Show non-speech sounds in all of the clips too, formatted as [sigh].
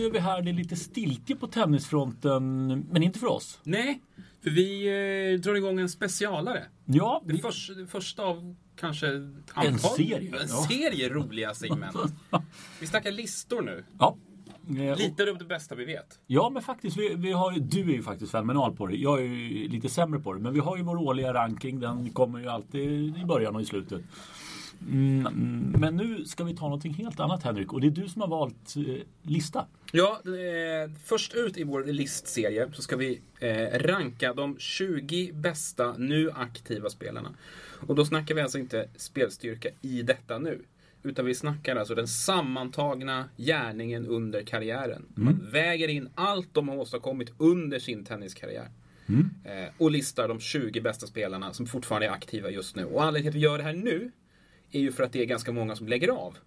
Nu är vi här. Det är lite stiltje på tennisfronten, men inte för oss. Nej, för vi eh, drar igång en specialare. Ja, Det, vi, förs, det första av kanske ett En antal- serie, En ja. serie roliga segment. [laughs] vi snackar listor nu. ja. Eh, Lite av det bästa vi vet. Ja, men faktiskt. Vi, vi har, du är ju faktiskt fenomenal på det. Jag är ju lite sämre på det. Men vi har ju vår årliga ranking. Den kommer ju alltid i början och i slutet. Mm, mm, men nu ska vi ta någonting helt annat Henrik. Och det är du som har valt eh, lista. Ja, eh, först ut i vår listserie så ska vi eh, ranka de 20 bästa nu aktiva spelarna. Och då snackar vi alltså inte spelstyrka i detta nu. Utan vi snackar alltså den sammantagna gärningen under karriären. Man väger in allt de har åstadkommit under sin tenniskarriär. Eh, och listar de 20 bästa spelarna som fortfarande är aktiva just nu. Och anledningen till att vi gör det här nu är ju för att det är ganska många som lägger av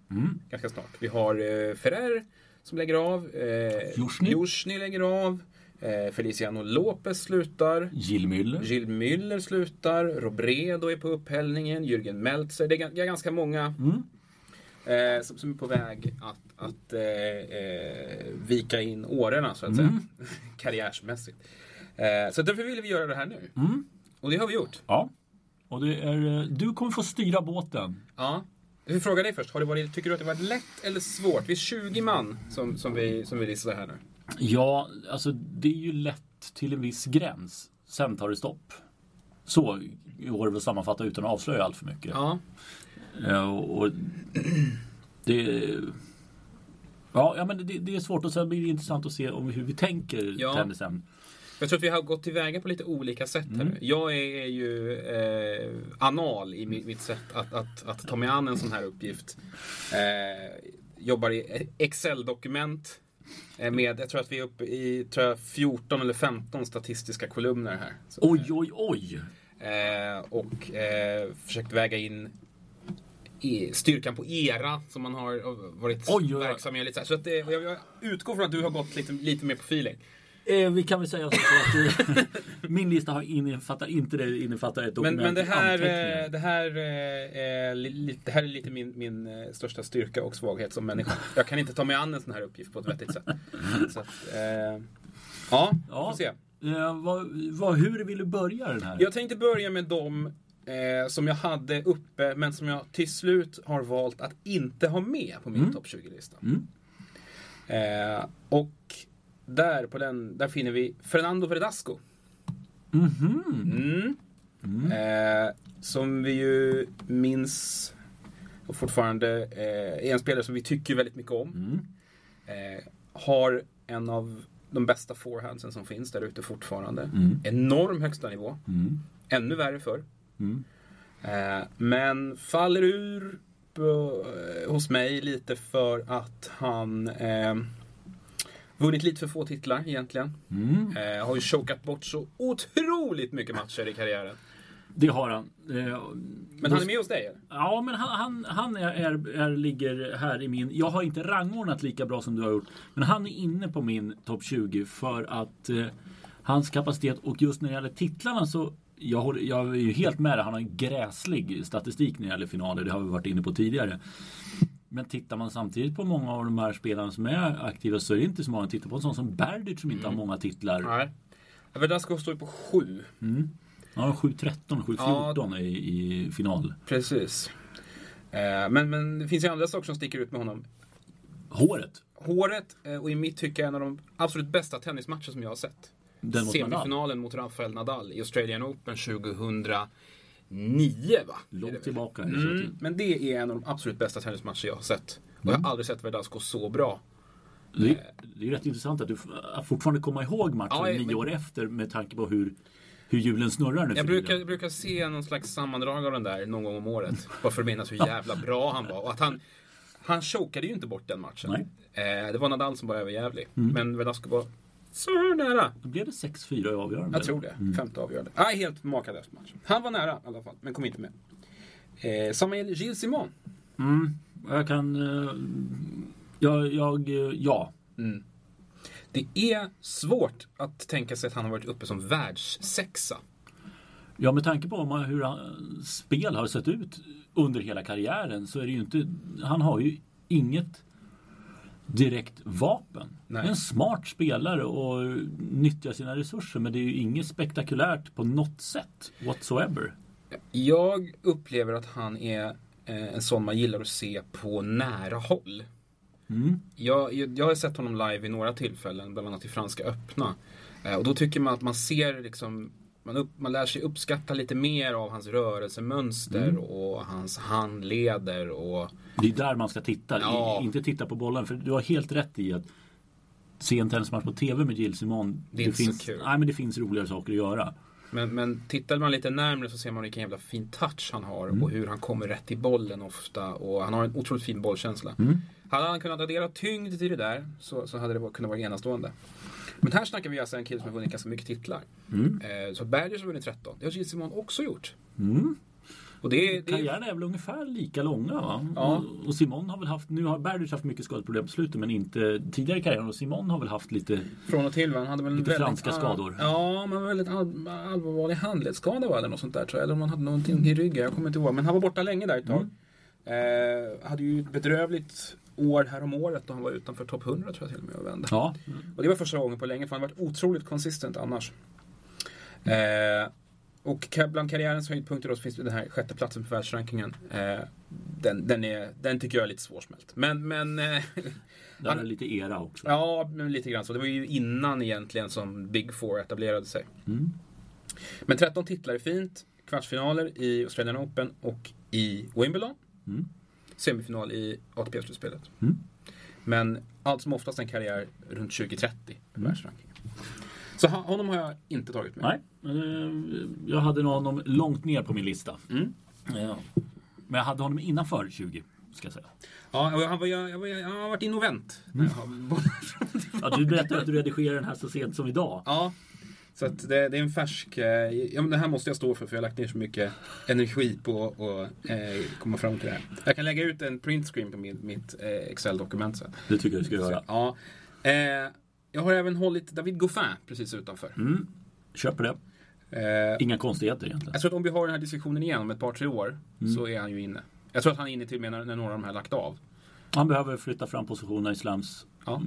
ganska snart. Vi har eh, Ferrer som lägger av. Eh, Jusjny. Jusjny lägger av. Eh, Feliciano Lopez slutar. Jill Müller. Gilles Müller slutar. Robredo är på upphällningen. Jürgen Meltzer. Det är, ga- det är ganska många eh, som, som är på väg att, att eh, eh, vika in årorna så att säga. [laughs] Karriärsmässigt. Eh, så därför ville vi göra det här nu. Och det har vi gjort. Ja. Och det är, eh, du kommer få styra båten. Ja. Jag vill fråga dig först. Har det varit, tycker du att det varit lätt eller svårt? Vi är 20 man som, som, vi, som vi listar här nu. Ja, alltså det är ju lätt till en viss gräns. Sen tar det stopp. Så går det väl att sammanfatta utan att avslöja allt för mycket. Ja. Eh, och, och det, ja, ja, men det, det är svårt och sen blir det intressant att se om hur vi tänker Ja. tennisen. Jag tror att vi har gått tillväga på lite olika sätt här nu. Jag är, ju eh, anal i mitt, sätt att, att, att ta mig an en sån här uppgift. Eh, jobbar i Excel-dokument. eh, Med, jag tror att vi är uppe i tror jag, 14 eller 15 statistiska kolumner här. Så, Oj, oj, oj! Eh, och eh, försökt väga in e- styrkan på era som man har varit Oj, oj, oj. verksam i. Så att, eh, jag, jag utgår från att du har gått lite, lite mer på feeling. Eh, vi kan väl säga så att [laughs] min lista har innefattar inte det innefattar ett Men, dokument men det, här, eh, det, här, eh, det här är lite min, min eh, största styrka och svaghet som människa. Jag kan inte ta mig an en sån här uppgift på ett vettigt sätt. Så att, eh, ja, vi får se. Eh, vad, vad, hur vill du börja den här? Jag tänkte börja med de eh, som jag hade uppe men som jag till slut har valt att inte ha med på min topp 20-lista. Mm. Eh, och där, på den, där finner vi Fernando Verdasco. Mhm. Mm. Eh, som vi ju minns och fortfarande eh, är en spelare som vi tycker väldigt mycket om. Mm. Eh, har en av de bästa forehandsen som finns där ute fortfarande. Mm. Enorm högsta nivå. Mm. Ännu värre förr. Mm. Eh, men faller ur på, eh, hos mig lite för att han eh, vunnit lite för få titlar egentligen. Mm. Eh, har ju chokat bort så otroligt mycket matcher i karriären. Det har han. Eh, Men han är med hos dig eller? Ja, men han, han, han är, är, är, ligger här i min... Jag har inte rangordnat lika bra som du har gjort. Men han är inne på min topp 20 för att eh, hans kapacitet och just när det gäller titlarna så jag, håller, jag är ju helt med dig. Han har en gräslig statistik när det gäller finaler. Det har vi varit inne på tidigare. Men tittar man samtidigt på många av de här spelarna som är aktiva så är det inte så många. Titta på en sån som Berdych som inte har många titlar. Nej. Verdasco står ju på sju. Ja, 7-13, 7-14 i, i final. Precis. Eh, men, men det finns ju andra saker som sticker ut med honom. Håret. Håret eh, och i mitt tycke en av de absolut bästa tennismatcher som jag har sett. Den mot Nadal. Semifinalen mot Rafael Nadal i Australian Open 2009 va? Långt tillbaka. Mm, men det är en av de absolut bästa tennismatcher jag har sett. Och jag har aldrig sett Verdasco så bra. Det är, det är rätt intressant att du att fortfarande kommer ihåg matchen Ja, nio men- år efter med tanke på hur, hur hjulen snurrar nu Jag brukar, jag brukar se någon slags sammandrag av den där någon gång om året. [laughs] Bara för att minnas hur jävla bra han var. Och att han, han chokade ju inte bort den matchen. Nej. Mm. Eh, det var Nadal som var överjävlig. Men Verdasco var så nära. Då blev det 6-4 i avgörande. Jag tror det. Femte avgörande. Nej, helt makalös match. Han var nära i alla fall, men kom inte med. Eh, Samuel Gilles Simon. Mm, jag kan... eh, Jag, jag, eh, ja. Det är svårt att tänka sig att han har varit uppe som världssexa. Ja, med tanke på hur hans spel har sett ut under hela karriären så är det ju inte... Han har ju inget direkt vapen. Nej. En smart spelare och nyttjar sina resurser men det är ju inget spektakulärt på något sätt whatsoever. Jag upplever att han är eh, en sån man gillar att se på nära håll. Mm. Jag, jag, jag har sett honom live vid några tillfällen, bland annat i Franska öppna. Eh, och då tycker man att man ser liksom man, upp, man lär sig uppskatta lite mer av hans rörelsemönster och hans handleder och Det är där man ska titta, Ja. I, inte titta på bollen. För du har helt rätt i att se en tennismatch på TV med Jill Simon. Det är inte så finns, kul. Nej, men det finns roligare saker att göra. Men, men tittar man lite närmre så ser man vilken jävla fin touch han har Mm. och hur han kommer rätt i bollen ofta. Och han har en otroligt fin bollkänsla. Mm. Hade han kunnat addera tyngd till det där så, så hade det kunnat vara enastående. Men här snackar vi alltså en kille som har vunnit ganska mycket titlar. Mm. Eh, så Bergers har vunnit 13. Det har Gilles Simon också gjort. Mm. Och det, är- det är Karriären är väl ungefär lika långa va? Ja. Och, Simon har väl haft, nu har Berdych haft mycket skadeproblem på slutet men inte tidigare i karriären. Och Simon har väl haft lite, från och till. va? Han hade väl Lite väldigt, franska skador. Ja, men väldigt all, allvarlig handledsskada var det, eller något sånt där tror jag. Eller om han hade någonting i ryggen, jag kommer inte ihåg. Men han var borta länge där ett tag. Eh, hade ju ett bedrövligt år här om året då han var utanför topp 100 tror jag till och med och vände. ja. Och det var första gången på länge för han har varit otroligt konsistent annars. Eh, och bland karriärens höjdpunkter då så finns det den här sjätte platsen på världsrankingen. Eh, den, den, är, den tycker jag är lite svårsmält. Men, men eh, [laughs] Där är lite era också. ja, men lite grann så. Det var ju innan egentligen som Big Four etablerade sig. Mm. Men 13 titlar är fint. Kvartsfinaler i Australian Open och i Wimbledon. Mm. Semifinal i ATP-slutspelet. Mm. Men allt som oftast en karriär runt 2030 på Mm. världsrankingen. Så honom har jag inte tagit med. Nej, eh, jag hade nog honom långt ner på min lista. Mm. Ja. Men jag hade honom innanför 20. Ska jag säga. Ja, jag, har- jag, jag, jag har varit in och vänt. när jag har bollat [laughs] fram och tillbaka. Ja, du berättade att du redigerar den här så sent som idag. Ja, så att det, det är en färsk... eh, Ja, men det här måste jag stå för för jag har lagt ner så mycket energi på att eh, komma fram till det här. Jag kan lägga ut en printscreen på min, mitt eh, Excel-dokument sen. Det tycker jag du ska göra. Ja. Eh, jag har även hållit David Goffin precis utanför. Mm. Köper det. Eh, Inga konstigheter egentligen. jag tror att om vi har den här diskussionen igen om ett par, tre år Mm. så är han ju inne. Jag tror att han är inne till och med när, när några av de här lagt av. Han behöver flytta fram positionerna i slams. Ja.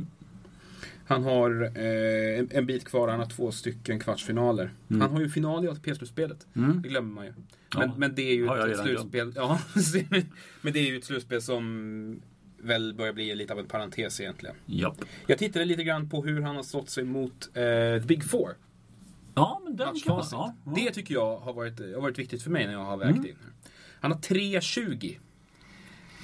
Han har eh, en, en bit kvar, han har två stycken kvartsfinaler. Mm. Han har ju final i ATP-slutspelet. Mm. Det glömmer man ju. Ja. Men, men det är ju jag ett slutspel. Ja, [laughs] men det är ju ett slutspel som väl börjar bli lite av en parentes egentligen. Japp. Jag tittade lite grann på hur han har stått sig mot eh, Big Four. Ja, men den kan man... Ja, ja. Det tycker jag har varit, har varit viktigt för mig när jag har vägt Mm. in. Han har 3,20.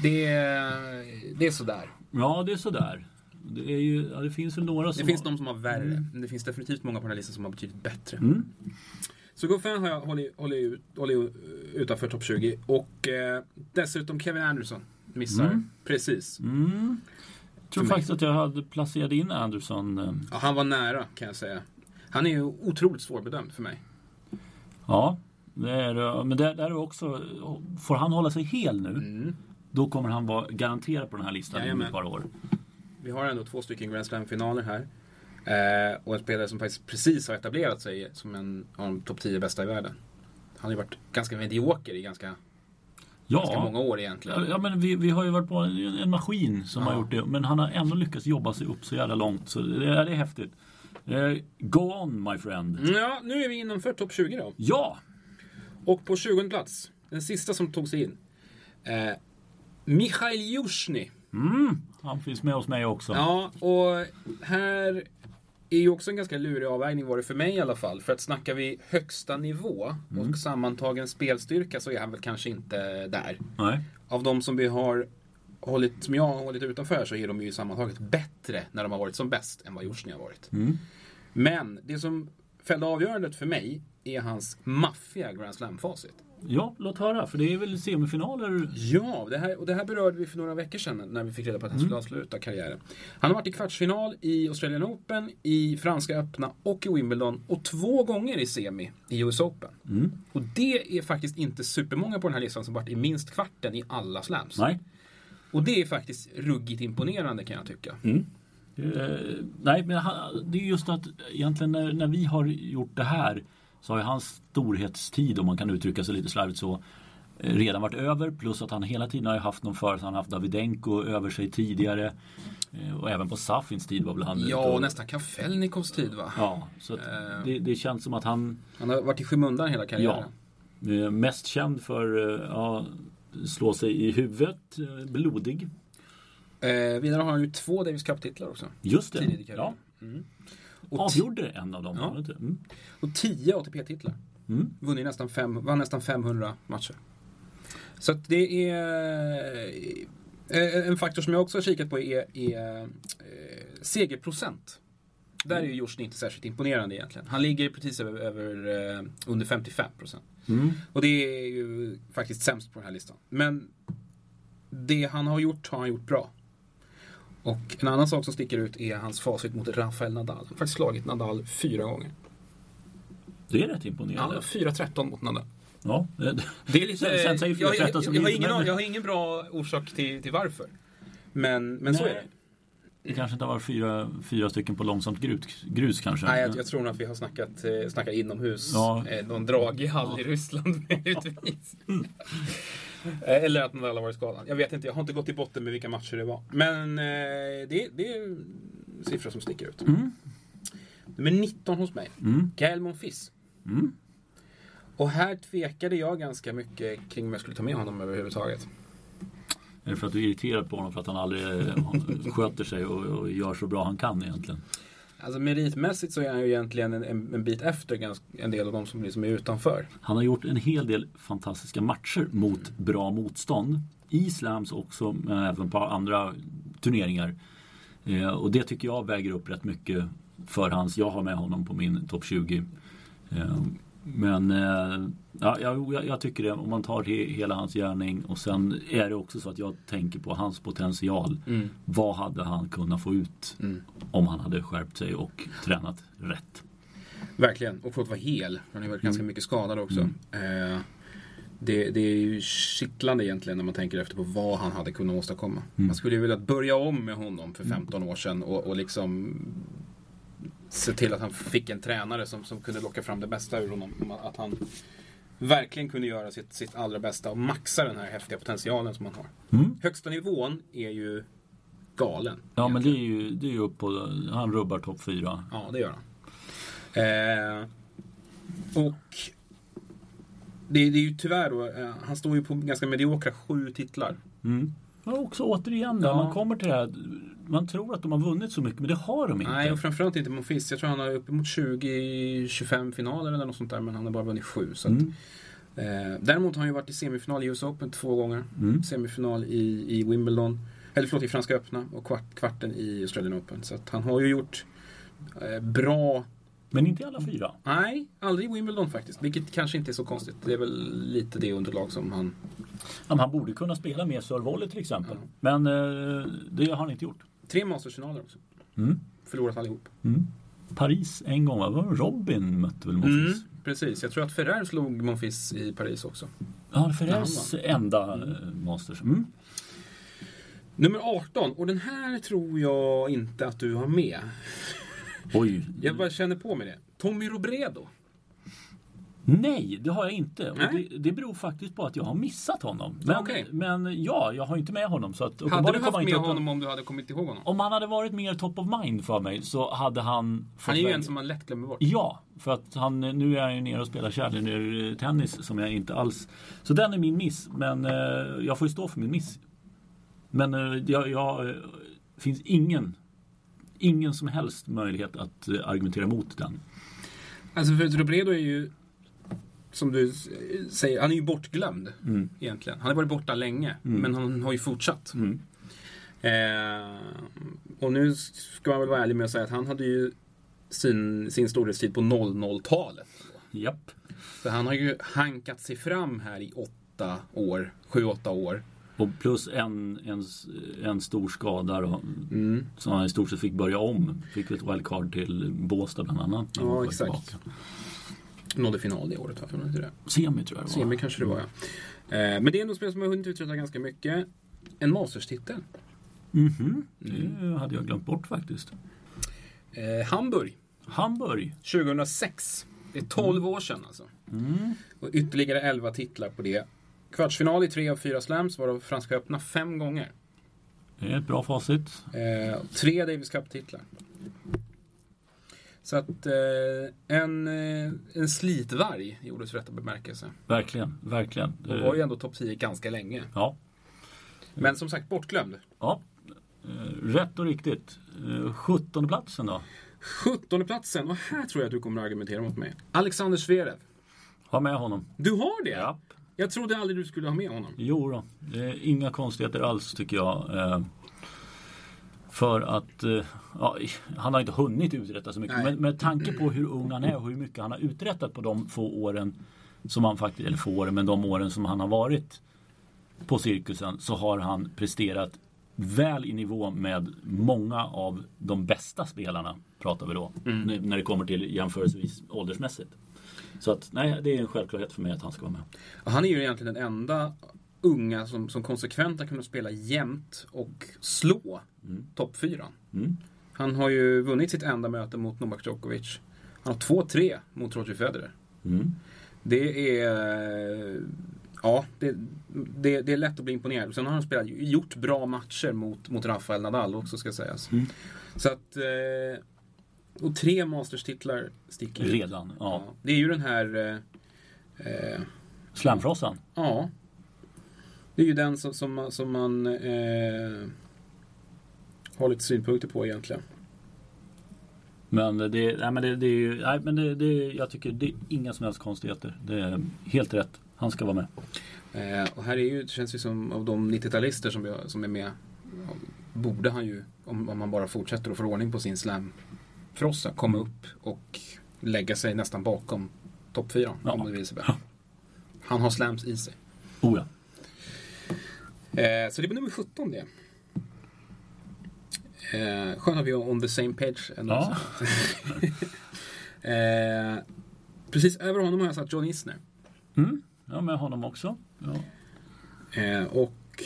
Det, är- det är sådär. ja, det är sådär. Det, är ju, ja, det finns väl några Det som... finns de som har värre. Men det finns definitivt många på den här listan som har betydligt bättre. Mm. Så Goffin har jag hållit, hållit, ut, hållit utanför topp 20. Och eh, dessutom Kevin Anderson. Missar Mm. precis. Mm. Jag tror faktiskt att jag hade placerat in Anderson. eh, Ja, han var nära kan jag säga. Han är ju otroligt svårbedömd för mig. Ja, det är, det. men där, där är också... Får han hålla sig hel nu, Mm. då kommer han vara garanterad på den här listan Jajamän. ett par år. Vi har ändå två stycken Grand Slam-finaler här. Eh, och en spelare som faktiskt precis har etablerat sig som en av de topp 10 bästa i världen. Han har ju varit ganska medioker i ganska, ganska Ja, många år egentligen. ja men vi, vi har ju varit på en, en maskin som Ja. har gjort det. Men han har ändå lyckats jobba sig upp så jävla långt. Så det, är- det är häftigt. Eh, go on my friend. Ja, nu är vi innanför topp 20 då. Ja! Och på 20 plats, den sista som tog sig in. Eh, Mikhail Jusjny. Mm, han finns med hos mig också. Ja, och här är ju också en ganska lurig avvägning var det för mig i alla fall. För att snackar vi högsta nivå och sammantagen spelstyrka så är han väl kanske inte där. Nej. Av de som vi har hållit, som jag har hållit utanför så är de ju sammantaget bättre när de har varit som bäst än vad Jusjny har varit. Mm. Men det som fällde avgörandet för mig är hans maffiga Grand Slam-facit. Ja, låt höra. För det är väl semifinaler. Ja, det här, och det här berörde vi för några veckor sedan när vi fick reda på att han skulle avsluta karriären. Han har varit i kvartsfinal i Australian Open, i Franska öppna och i Wimbledon och två gånger i semi i US Open. Mm. Och det är faktiskt inte supermånga på den här listan som varit i minst kvarten i alla slams. Nej. Och det är faktiskt ruggigt imponerande kan jag tycka. Eh, nej, men det är just att egentligen när, när vi har gjort det här så har ju hans storhetstid, om man kan uttrycka sig lite slarvigt så, redan varit över plus att han hela tiden har haft någon för Han har haft Davidenko över sig tidigare. Eh, och även på Safins tid var väl han Ja, och nästan Kafelnikovs tid va? Ja, så att Eh. det, det känns som att han Han har varit i skymundan hela karriären. är mest känd för att ja, slå sig i huvudet, eh, blodig. Eh, vidare har han ju två Davis Cup-titlar också. Just det. Ja. Mm. Och, Avgjorde en av dem. Ja. inte? Mm. och tio ATP-titlar. Mm. Vunnit nästan, fem, vann nästan 500 matcher. Så att det är... eh, En faktor som jag också har kikat på är, är eh, segerprocent. Där är ju Josh inte särskilt imponerande egentligen. Han ligger precis över, över eh, under 55 procent. Mm. Och det är ju faktiskt sämst på den här listan. Men det han har gjort har han gjort bra. Och en annan sak som sticker ut är hans facit mot Rafael Nadal. Han har faktiskt slagit Nadal fyra gånger. Det är rätt Ja, imponerande. 4-13 mot Nadal. Ja, det, Det är lite, Sen- sen säger jag, jag, 4-13 som jag, har ingen, men- jag har ingen bra orsak till, till varför. Men, men så Nej. är det. det kanske inte har varit fyra, fyra stycken på långsamt grus, grus kanske. Nej, jag, jag tror nog att vi har snackat, eh, snackat inomhus. Ja. Eh, någon dragig hall i Ryssland. [laughs] Eh, [laughs] Eller att Nadal har varit skadad. Jag vet inte, jag har inte gått i botten med vilka matcher det var. Men eh, det, det är siffror som sticker ut. Mm. Nummer 19 hos mig. Mm. Gael Monfils. Mm. Och här tvekade jag ganska mycket kring om jag skulle ta med honom överhuvudtaget. Är det för att du är irriterad på honom för att han aldrig eh, [laughs] sköter sig och, och gör så bra han kan egentligen? Alltså meritmässigt så är han ju egentligen en, en, en bit efter ganska, en del av de som liksom är utanför. Han har gjort en hel del fantastiska matcher mot bra motstånd. I slams också, men även på andra turneringar. Eh, och det tycker jag väger upp rätt mycket för hans, jag har med honom på min topp 20. Eh, men eh, ja, jag, jag tycker det, om man tar he, hela hans gärning och sen är det också så att jag tänker på hans potential. Mm. Vad hade han kunnat få ut Mm. om han hade skärpt sig och tränat rätt? Verkligen, och fått vara hel. Han har ju varit ganska mycket skadad också. Eh, det, det är ju kittlande egentligen när man tänker efter på vad han hade kunnat åstadkomma. Man skulle ju vilja börja om med honom för 15 år sedan och, och liksom se till att han fick en tränare som, som kunde locka fram det bästa ur honom. Att han verkligen kunde göra sitt, sitt allra bästa och maxa den här häftiga potentialen som han har. Mm. Högsta nivån är ju galen. Ja men det är ju, det är ju upp på, han rubbar topp 4. Ja, det gör han. Eh, och det, det är ju tyvärr då, eh, han står ju på ganska mediokra sju titlar. Mm. Men också återigen när Ja. man kommer till det här. Man tror att de har vunnit så mycket men det har de inte. Nej, och framförallt inte Monfils. Jag tror han har uppemot 20-25 finaler eller något sånt där, men han har bara vunnit sju. Så att, Mm. eh, däremot har han ju varit i semifinal i US Open två gånger. Mm. Semifinal i, i Wimbledon, eller förlåt, i Franska öppna och kvart, kvarten i Australian Open. Så att han har ju gjort eh, bra Men inte alla fyra. Nej, aldrig i Wimbledon faktiskt. Vilket kanske inte är så konstigt. Det är väl lite det underlag som han... Ja, han borde kunna spela mer servolley till exempel. Men eh, det har han inte gjort. Tre mastersfinaler också. Mm. Förlorat allihop. Mm. Paris en gång, va? Robin mötte väl Monfils? Mm, precis. Jag tror att Ferrer slog Monfils i Paris också. Ja, Ferrers enda eh, masters. Mm. Nummer 18. Och den här tror jag inte att du har med. Oj. Jag bara känner på mig det. Tommy Robredo. Nej, det har jag inte. Det, det beror faktiskt på att jag har missat honom. Men, Okej. men ja, jag har inte med honom. Så att Hade du haft med honom om du hade kommit ihåg honom? Om han hade varit mer top of mind för mig så hade han Han är ju en som man lätt glömmer bort. Ja, för att han, nu är han ju nere och spelar Challenger tennis som jag inte alls... Så den är min miss, men eh, jag får ju stå för min miss. Men eh, jag, jag eh, finns ingen, ingen som helst möjlighet att eh, argumentera mot den. Alltså för Robredo är ju, som du säger, han är ju bortglömd Mm. egentligen. Han har varit borta länge, men han har ju fortsatt. Mm. Eh, och nu ska man väl vara ärlig med att säga att han hade ju sin, sin storhetstid på 00-talet. Japp. Så han har ju hankat sig fram här i åtta år, sju, åtta år. Och plus en, en, en stor skada då, Mm. som han i stort sett fick börja om. Fick ett wildcard till Båstad bland annat. Ja, exakt. tillbaka. Nådde final det året, varför inte det? Semi tror jag det var. Semi kanske det var, ja. Eh, men det är ändå spel som har hunnit uträtta ganska mycket. En Masters-titel. Mhm. Det hade jag glömt bort faktiskt. Eh, Hamburg, Hamburg. 2006. Det är 12 år sedan alltså. Mm. Och ytterligare 11 titlar på det. Kvartsfinal i tre av fyra slams, varav Franska öppna fem gånger. Det är ett bra facit. Eh, tre Davis Cup-titlar. Så att eh, en, eh, en slitvarg i ordets rätta bemärkelse. Verkligen, verkligen. Och var ju ändå topp 10 ganska länge. Ja, Men som sagt bortglömd. ja. Eh, Rätt och riktigt. Eh, 17 platsen då. 17 platsen och här tror jag att du kommer att argumentera mot mig. Alexander Zverev. Ha med honom. Du har det? Ja. Jag trodde aldrig du skulle ha med honom. Jo då, det är inga konstigheter alls tycker jag. Eh, För att eh, ja, han har inte hunnit uträtta så mycket. Nej. Men med tanke på hur ung han är och hur mycket han har uträttat på de få åren som han faktiskt, eller få åren, men de åren som han har varit på cirkusen så har han presterat väl i nivå med många av de bästa spelarna pratar vi då. När, när det kommer till jämförelsevis åldersmässigt. Så att nej, det är en självklarhet för mig att han ska vara med. Han är ju egentligen den enda unga som, som konsekvent har kunnat spela jämnt och slå topp 4. Mm. Han har ju vunnit sitt enda möte mot Novak Djokovic. Han har 2-3 mot Roger Federer. Mm. Det är... Ja, det, det, det är lätt att bli imponerad. Sen har han spelat, gjort bra matcher mot, mot Rafael Nadal också ska sägas. Mm. Så att... eh, Och tre Masters-titlar sticker. Redan, ja. Ja, det är ju den här... eh, eh, Slamfrossan. Ja. Det är ju den som, som, som man eh, har lite synpunkter på egentligen. Men det, nej, men det, det är ju, nej, men det, det, jag tycker det är inga som helst konstigheter. Det är helt rätt. Han ska vara med. Eh, och här är ju, det känns ju som av de 90-talister som, som är med, borde han ju, om, om man bara fortsätter att få ordning på sin slamfrossa, komma upp och lägga sig nästan bakom topp 4 Ja. om det vill sig. Han har slams i sig. Oh ja. Eh, så det blir nummer 17 det. Eh, skönt att vi är on the same page. Ändå. [laughs] Eh, precis över honom har jag satt John Isner. Mm. Ja, med honom också. Ja. Eh, och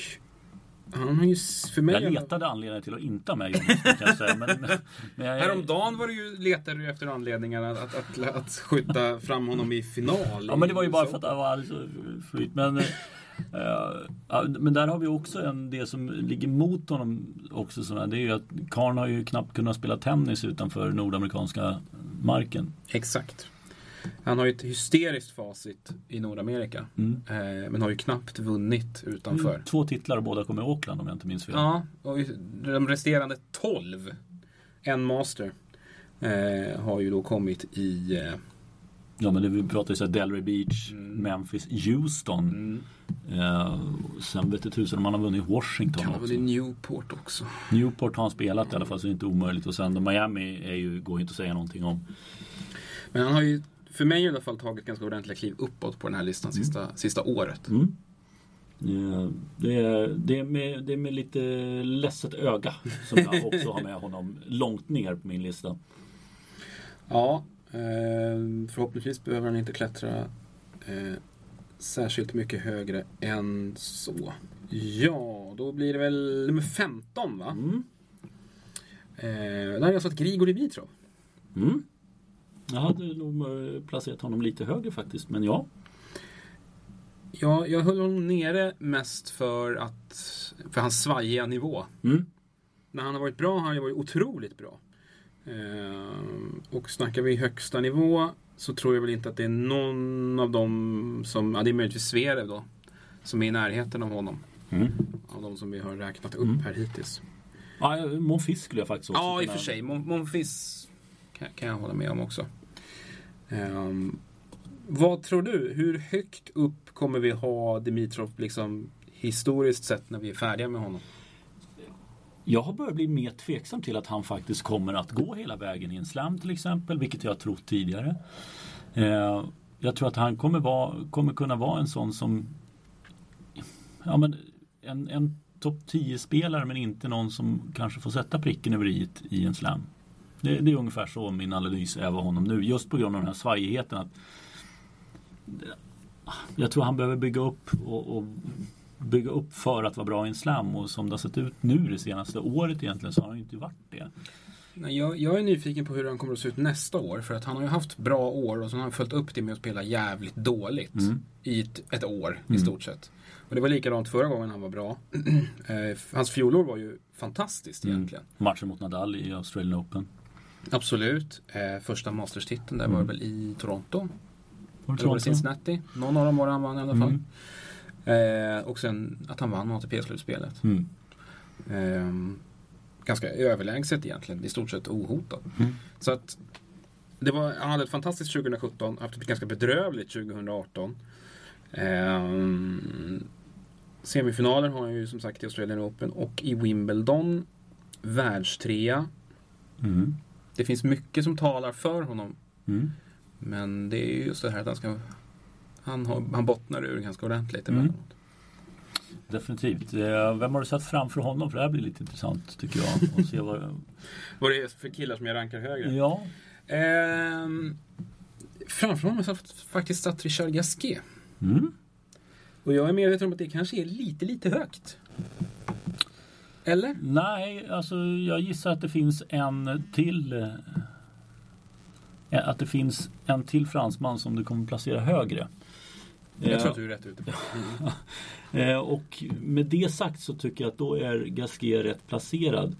han har ju för mig... Jag letade anledningar till att inte ha med Jonas, kan jag säga. Men, men, jag, Häromdagen var du ju, letade du efter anledningar att, att, att, att skjuta fram honom i final. Ja men det var ju bara för att det var alldeles flyt. Men, ja, men där har vi också en, det som ligger mot honom också. Sådär, det är ju att Karn har ju knappt kunnat spela tennis utanför nordamerikanska marken. Exakt. Han har ju ett hysteriskt facit i Nordamerika. Mm. Eh, men har ju knappt vunnit utanför. Två titlar och båda kommer i Auckland om jag inte minns fel. Ja, och de resterande 12, en master, eh, har ju då kommit i... Eh, Ja men det, vi pratar ju såhär Delray Beach, Memphis, Houston. mm, Eh, sen vet jag tusan om han har vunnit Washington kan ha vunnit Newport också. Newport har han spelat i alla fall så det är inte omöjligt. Och sen Miami är ju, går ju inte att säga någonting om. Men han har ju, för mig i alla fall, tagit ganska ordentliga kliv uppåt på den här listan sista, sista året. Mm. Eh, Det är, det, är med, det är med lite ledset öga som jag [laughs] också har med honom långt ner på min lista. Ja, eh, förhoppningsvis behöver han inte klättra eh, särskilt mycket högre än så. Ja, då blir det väl nummer 15 va? Mm. Eh, där har jag satt Grigor Dimitrov. Mm. Jag hade nog eh, placerat honom lite högre faktiskt, men ja. Ja, jag höll honom nere mest för att för hans svajiga nivå. Mm. När han har varit bra har han varit otroligt bra. Eh, och snackar vi högsta nivå så tror jag väl inte att det är någon av dem som, ja det är möjligtvis Zverev då, som är i närheten av honom. Mm. Av de som vi har räknat upp här hittills. Ja, Monfils skulle jag faktiskt också Ja, i och för sig. Mon- Monfils kan, kan jag hålla med om också. Um, vad tror du? Hur högt upp kommer vi ha Dimitrov liksom historiskt sett när vi är färdiga med honom? Jag har börjat bli mer tveksam till att han faktiskt kommer att gå hela vägen i en slam till exempel, vilket jag har trott tidigare. Eh, jag tror att han kommer, vara, kommer kunna vara en sån som ja, men en, en topp 10-spelare men inte någon som kanske får sätta pricken över i i en slam. Det, det är ungefär så min analys är av honom nu, just på grund av den här svajigheten. Att, jag tror han behöver bygga upp och, och bygga upp för att vara bra i en slam och som det har sett ut nu det senaste året egentligen så har han ju inte varit det. Nej, Jag, jag är nyfiken på hur han kommer att se ut nästa år. För att han har ju haft bra år och så har han följt upp det med att spela jävligt dåligt. Mm. I ett, ett år i Mm. stort sett. Och det var likadant förra gången han var bra. [clears throat] Eh, Hans fjolår var ju fantastiskt Mm. egentligen. Matchen mot Nadal i Australian Open. Absolut. Eh, första Masters-titeln där var Mm. det väl i Toronto? Var det var det Toronto? Cincinnati? Någon av dem var det han vann i alla fall. Mm. Eh, och sen att han vann ATP-slutspelet. Mm. Eh, ganska överlägset egentligen, i stort sett ohotad. Mm. Så att det var, han hade ett fantastiskt 2017, haft ett ganska bedrövligt 2018. Ehm, semifinaler har han ju som sagt i Australian Open och i Wimbledon. Världstrea. Mm. Det finns mycket som talar för honom. Mm. Men det är ju just det här att han ska... Han, har, han bottnar ur ganska ordentligt Mm. emellanåt. Definitivt. Eh, Vem har du satt framför honom? För det här blir lite intressant tycker jag. Att se vad... [laughs] Vad det är för killar som jag rankar högre. Ja. Ehm, framför honom har jag faktiskt satt Richard Gasquet. Mm. Och jag är medveten om att det kanske är lite, lite högt. Eller? Nej, alltså jag gissar att det finns en till. eh, Att det finns en till fransman som du kommer placera högre. Jag tror Eh, att du är rätt ute. [laughs] Eh, och med det sagt så tycker jag att då är Gasquet rätt placerad.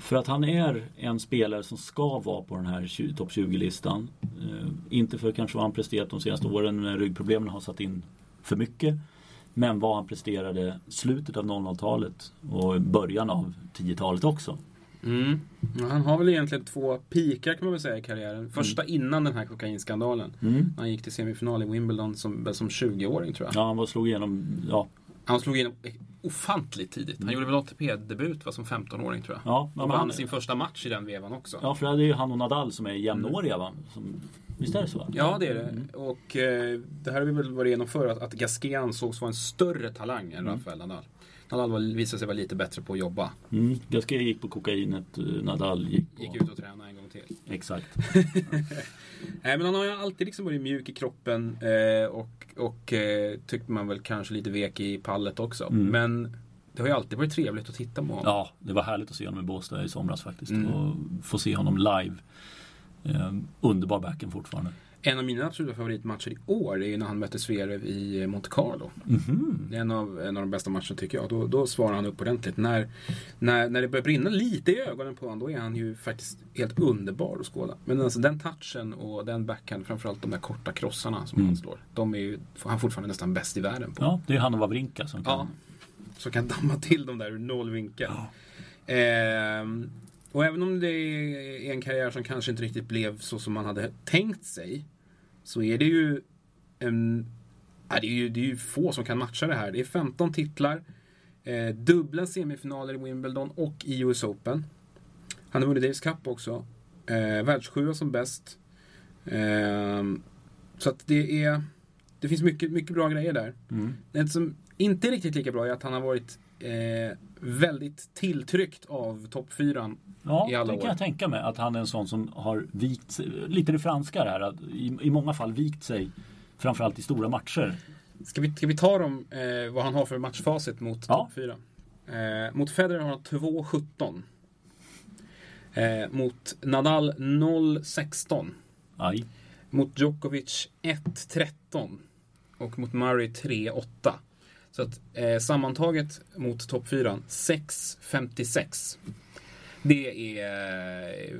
För att han är en spelare som ska vara på den här 20 topp 20-listan. Eh, inte för kanske vad han presterat de senaste åren när ryggproblemen har satt in för mycket. Men vad han presterade slutet av 00-talet och början av 10-talet också. Mm. Han har väl egentligen två pikar kan man väl säga i karriären. Första innan den här kokainskandalen. Mm. Han gick till semifinal i Wimbledon som, som 20-åring tror jag. Ja, han var slog igenom, ja, Han slog igenom ofantligt tidigt. Han gjorde väl ATP-debut var som 15-åring tror jag. ja, Och vann han, sin första match i den vevan också. ja för det är ju han och Nadal som är jämnåriga va? Som, visst är det så? Ja, det är det. Och eh, det här har vi väl varit igenom förr, att, att Gasquet ansågs vara en större talang än Rafael Nadal. Nadal visade sig vara lite bättre på att jobba. Mm. Gasquet gick på kokainet, eh, Nadal gick på... Gick ut och tränade en gång till. Exakt. [laughs] Nej, men han har ju alltid liksom varit mjuk i kroppen eh, och, och eh, tyckte man väl kanske lite vek i pallet också. Mm. Men det har ju alltid varit trevligt att titta på honom. Ja, det var härligt att se honom i Båstad i somras faktiskt. Mm. Och få se honom live. Eh, underbar backen fortfarande. En av mina absoluta favoritmatcher i år är ju när han mötte Zverev i Monte Carlo. Mhm. Det är en av, en av de bästa matcherna tycker jag. Då, då svarar han upp ordentligt. När, när, när det börjar brinna lite i ögonen på honom, då är han ju faktiskt helt underbar att skåda. Men alltså den touchen och den backhand, framförallt de där korta krossarna som Mm. han slår. De är ju han är fortfarande nästan bäst i världen på. Ja, det är han och Wawrinka som kan... Ja. Som kan damma till dem där ur noll vinkel. Och även om det är en karriär som kanske inte riktigt blev så som man hade tänkt sig. Så är det ju en, ja, det, är ju, det är ju få som kan matcha det här. Det är 15 titlar. Eh, dubbla semifinaler i Wimbledon och i US Open. Han har vunnit Davis Cup också. Eh, Världssjua som bäst. Ehm, så att det är... Det finns mycket, mycket bra grejer där. Mm. Det som inte är riktigt lika bra är att han har varit eh, väldigt tilltryckt av toppfyran. Ja, I alla det kan år. jag tänka mig. Att han är en sån som har vikt sig, lite det franska här. Att i, I många fall vikt sig. Framförallt i stora matcher. Ska vi, ska vi ta dem, eh, vad han har för matchfacit mot Ja. toppfyra? Eh, mot Federer har han 2-17. Eh, mot Nadal 0-16. Aj. Mot Djokovic 1-13. Och mot Murray 3-8. Så att eh, sammantaget mot toppfyran 6-56. Det är eh,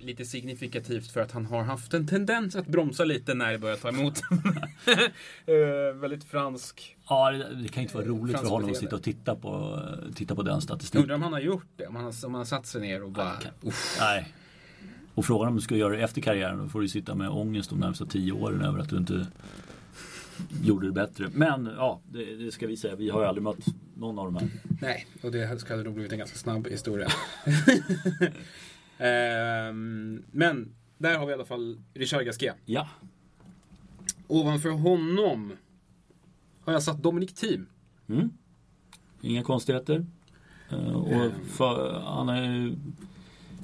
lite signifikativt för att han har haft en tendens att bromsa lite när det börjar ta emot. [laughs] eh, väldigt fransk. Ja, det, det kan inte vara roligt för honom att sitta och titta på, titta på den statistiken. undrar om han har gjort det. Om han har, om han har satt sig ner och bara... Uff. Nej. Och frågan om du ska göra det efter karriären, då får du sitta med ångest de närmsta tio åren över att du inte gjorde det bättre. Men ja, det, det ska vi säga. Vi har ju aldrig mött någon av de här. Nej, och det skulle nog blivit en ganska snabb historia. [laughs] Ehm, men där har vi i alla fall Richard Gasquet. Ja. Ovanför honom har jag satt Dominic Thiem. Mm. Inga konstigheter. Eh, och för, han har ju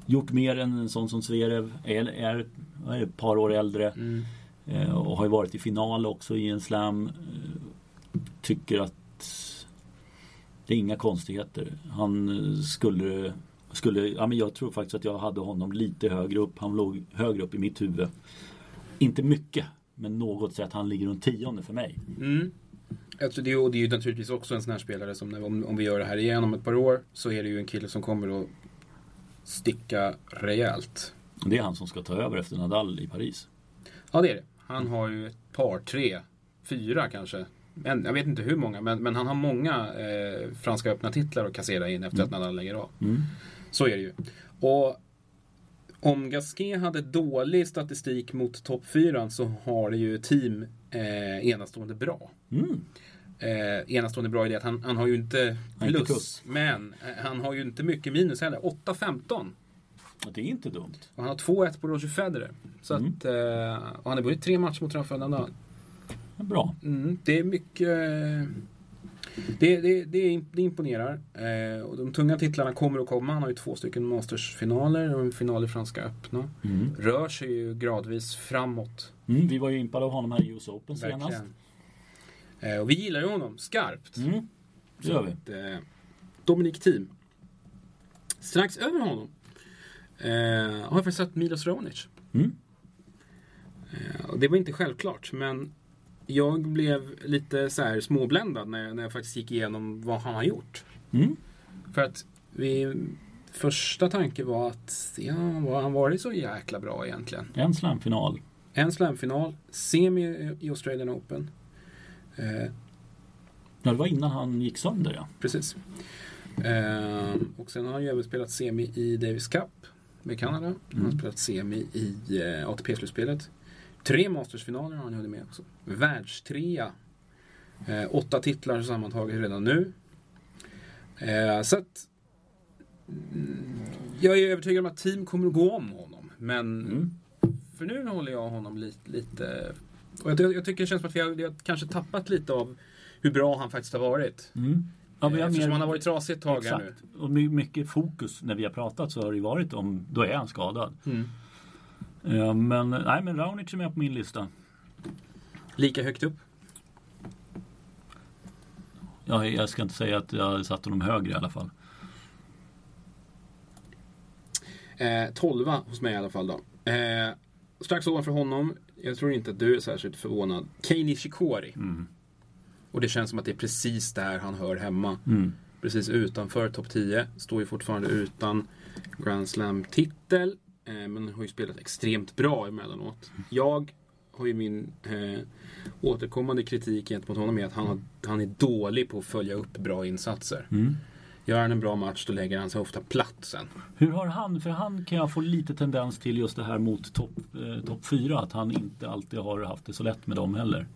gjort mer än en sån som Zverev. Är, är, är ett par år äldre. Mm. Eh, och har ju varit i final också i en slam. Eh, tycker att det är inga konstigheter. Han eh, skulle skulle, ja, men jag tror faktiskt att jag hade honom lite högre upp. Han låg högre upp i mitt huvud. Inte mycket, men något sätt. Han ligger runt tionde för mig. Mm. Alltså det, och det är ju naturligtvis också en sån här spelare som när, om, om vi gör det här igen om ett par år så är det ju en kille som kommer att sticka rejält. Det är han som ska ta över efter Nadal i Paris. Ja det är det. Han har ju ett par, tre, fyra kanske. En, jag vet inte hur många, men, men han har många eh, Franska öppna titlar att kassera in efter att Nadal lägger av. Mm. Så är det ju. Och om Gasquet hade dålig statistik mot topp 4 så har det ju team eh, enastående bra. Mm. Eh, enastående bra i det att han, han har ju inte inte plus, plus. men eh, han har ju inte mycket minus heller. 8-15. Det är inte dumt. Och han har 2-1 på Roger Federer. Så Mm. att, eh, och han har vunnit tre matcher mot Rafael Nadal. Bra. Mm, det är mycket... Det, det, det, det imponerar. Eh, och de tunga titlarna kommer att komma. Han har ju två stycken Masters-finaler och en final i Franska öppna. Mm. Rör sig ju gradvis framåt. Mm, vi var ju impade av honom här i US Open senast. Verkligen. Eh, och vi gillar ju honom skarpt. Mm. Det gör vi. att, eh, Dominic Thiem. Strax över honom eh, har jag faktiskt sett Milos Raonic. Mm. Eh, och det var inte självklart, men jag blev lite så här småbländad när jag, när jag faktiskt gick igenom vad han har gjort. Mm. För att vi, första tanke var att ja, har han varit så jäkla bra egentligen? En slamfinal. En slamfinal, semi i Australian Open. Eh, Ja, det var innan han gick sönder ja. precis. Eh, och sen har han ju även spelat semi i Davis Cup med Kanada. Han har spelat semi i eh, ATP-slutspelet. Tre Mastersfinaler har han hunnit med också. Världstrea. Eh, åtta titlar sammantaget redan nu. Eh, så att mm, jag är övertygad om att team kommer att gå om honom. Men Mm. för nu håller jag honom lite... lite och jag, jag tycker det känns som att vi har, vi har kanske tappat lite av hur bra han faktiskt har varit. Mm. Ja, vi har Eftersom mer- han har varit trasig ett tag här nu. Exakt. Och my- mycket fokus när vi har pratat så har det varit om, då är han skadad. Mm. Eh, Men, nej, men Raonic är med på min lista. Lika högt upp. Jag, jag ska inte säga att jag satt honom högre i alla fall. Eh, 12 hos mig i alla fall då. Eh, strax ovanför honom, jag tror inte att du är särskilt förvånad, Kei Nishikori. Mm. Och det känns som att det är precis där han hör hemma. Mm. Precis utanför topp 10. Står ju fortfarande utan Grand Slam-titel. Eh, men har ju spelat extremt bra emellanåt. Jag har ju min eh, återkommande kritik gentemot honom är att han, har, han är dålig på att följa upp bra insatser. Mm. Gör han en bra match då lägger han sig ofta platt sen. Hur har han, för han kan jag få lite tendens till just det här mot topp eh, top 4, att han inte alltid har haft det så lätt med dem heller.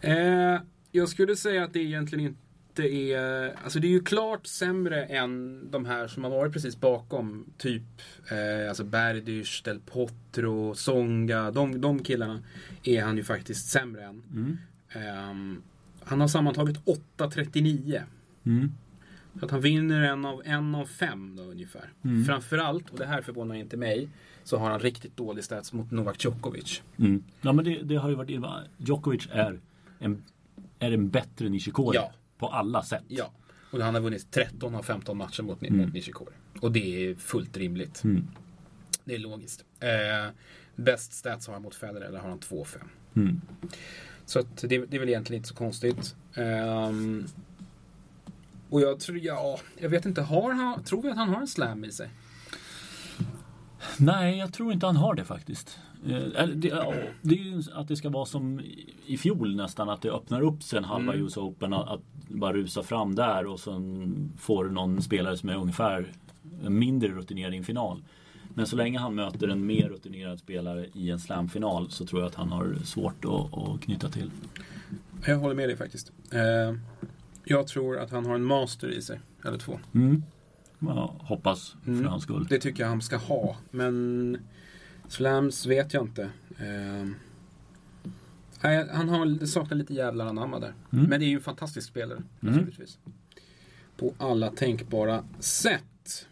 Eh, jag skulle säga att det egentligen inte är... Alltså det är ju klart sämre än de här som har varit precis bakom. Typ eh, alltså Berdych, Del Potro, Songa. De, de killarna är han ju faktiskt sämre än. Mm. Ehm, han har sammantaget 8.39. Mm. Så att han vinner en av, en av fem då ungefär. Mm. Framförallt, och det här förvånar inte mig, så har han riktigt dålig stats mot Novak Djokovic. Mm. Ja men det, det har ju varit. Djokovic är en, är en bättre Nishikori. Ja. På alla sätt. Ja, och han har vunnit 13 av 15 matcher mot, Mm. Nishikori. Och det är fullt rimligt. Mm. Det är logiskt. Eh, bäst stats har han mot Federer, där har han 2-5. Mm. Så att det, det är väl egentligen inte så konstigt. Ehm, och jag tror, ja, jag vet inte, har han, tror vi att han har en slam i sig? Nej, jag tror inte han har det faktiskt. Eh, det, det är ju att det ska vara som i- fjol nästan, att det öppnar upp sig en halva Mm. US Open, att, att bara rusa fram där och sen får du någon spelare som är ungefär mindre rutinerad i en final. Men så länge han möter en mer rutinerad spelare i en slamfinal så tror jag att han har svårt att, att knyta till. Jag håller med dig faktiskt. Eh, jag tror att han har en master i sig, eller två. Mm. Ja, hoppas för Mm. hans skull. Det tycker jag han ska ha. Men slams vet jag inte. Eh, han har, saknar lite jävlar anamma där. Mm. Men det är ju en fantastisk spelare. Mm. Naturligtvis. På alla tänkbara sätt.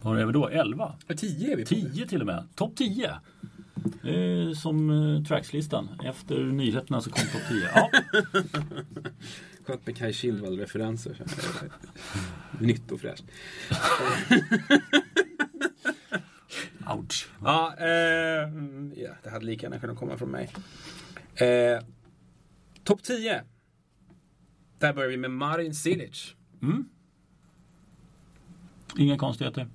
Var är vi då? 11? Ja, 10 är vi på. 10 till och med. Topp 10. Eh, som eh, trackslistan. Efter nyheterna så kom topp 10. Ja. [laughs] Skönt med Kai Kindvall-referenser. Nytt och fräscht. [laughs] Ouch. Ja, eh, ja, det hade lika gärna kunnat komma från mig. Eh, Topp 10. Där börjar vi med Marin Cilic. Mm. Inga konstigheter.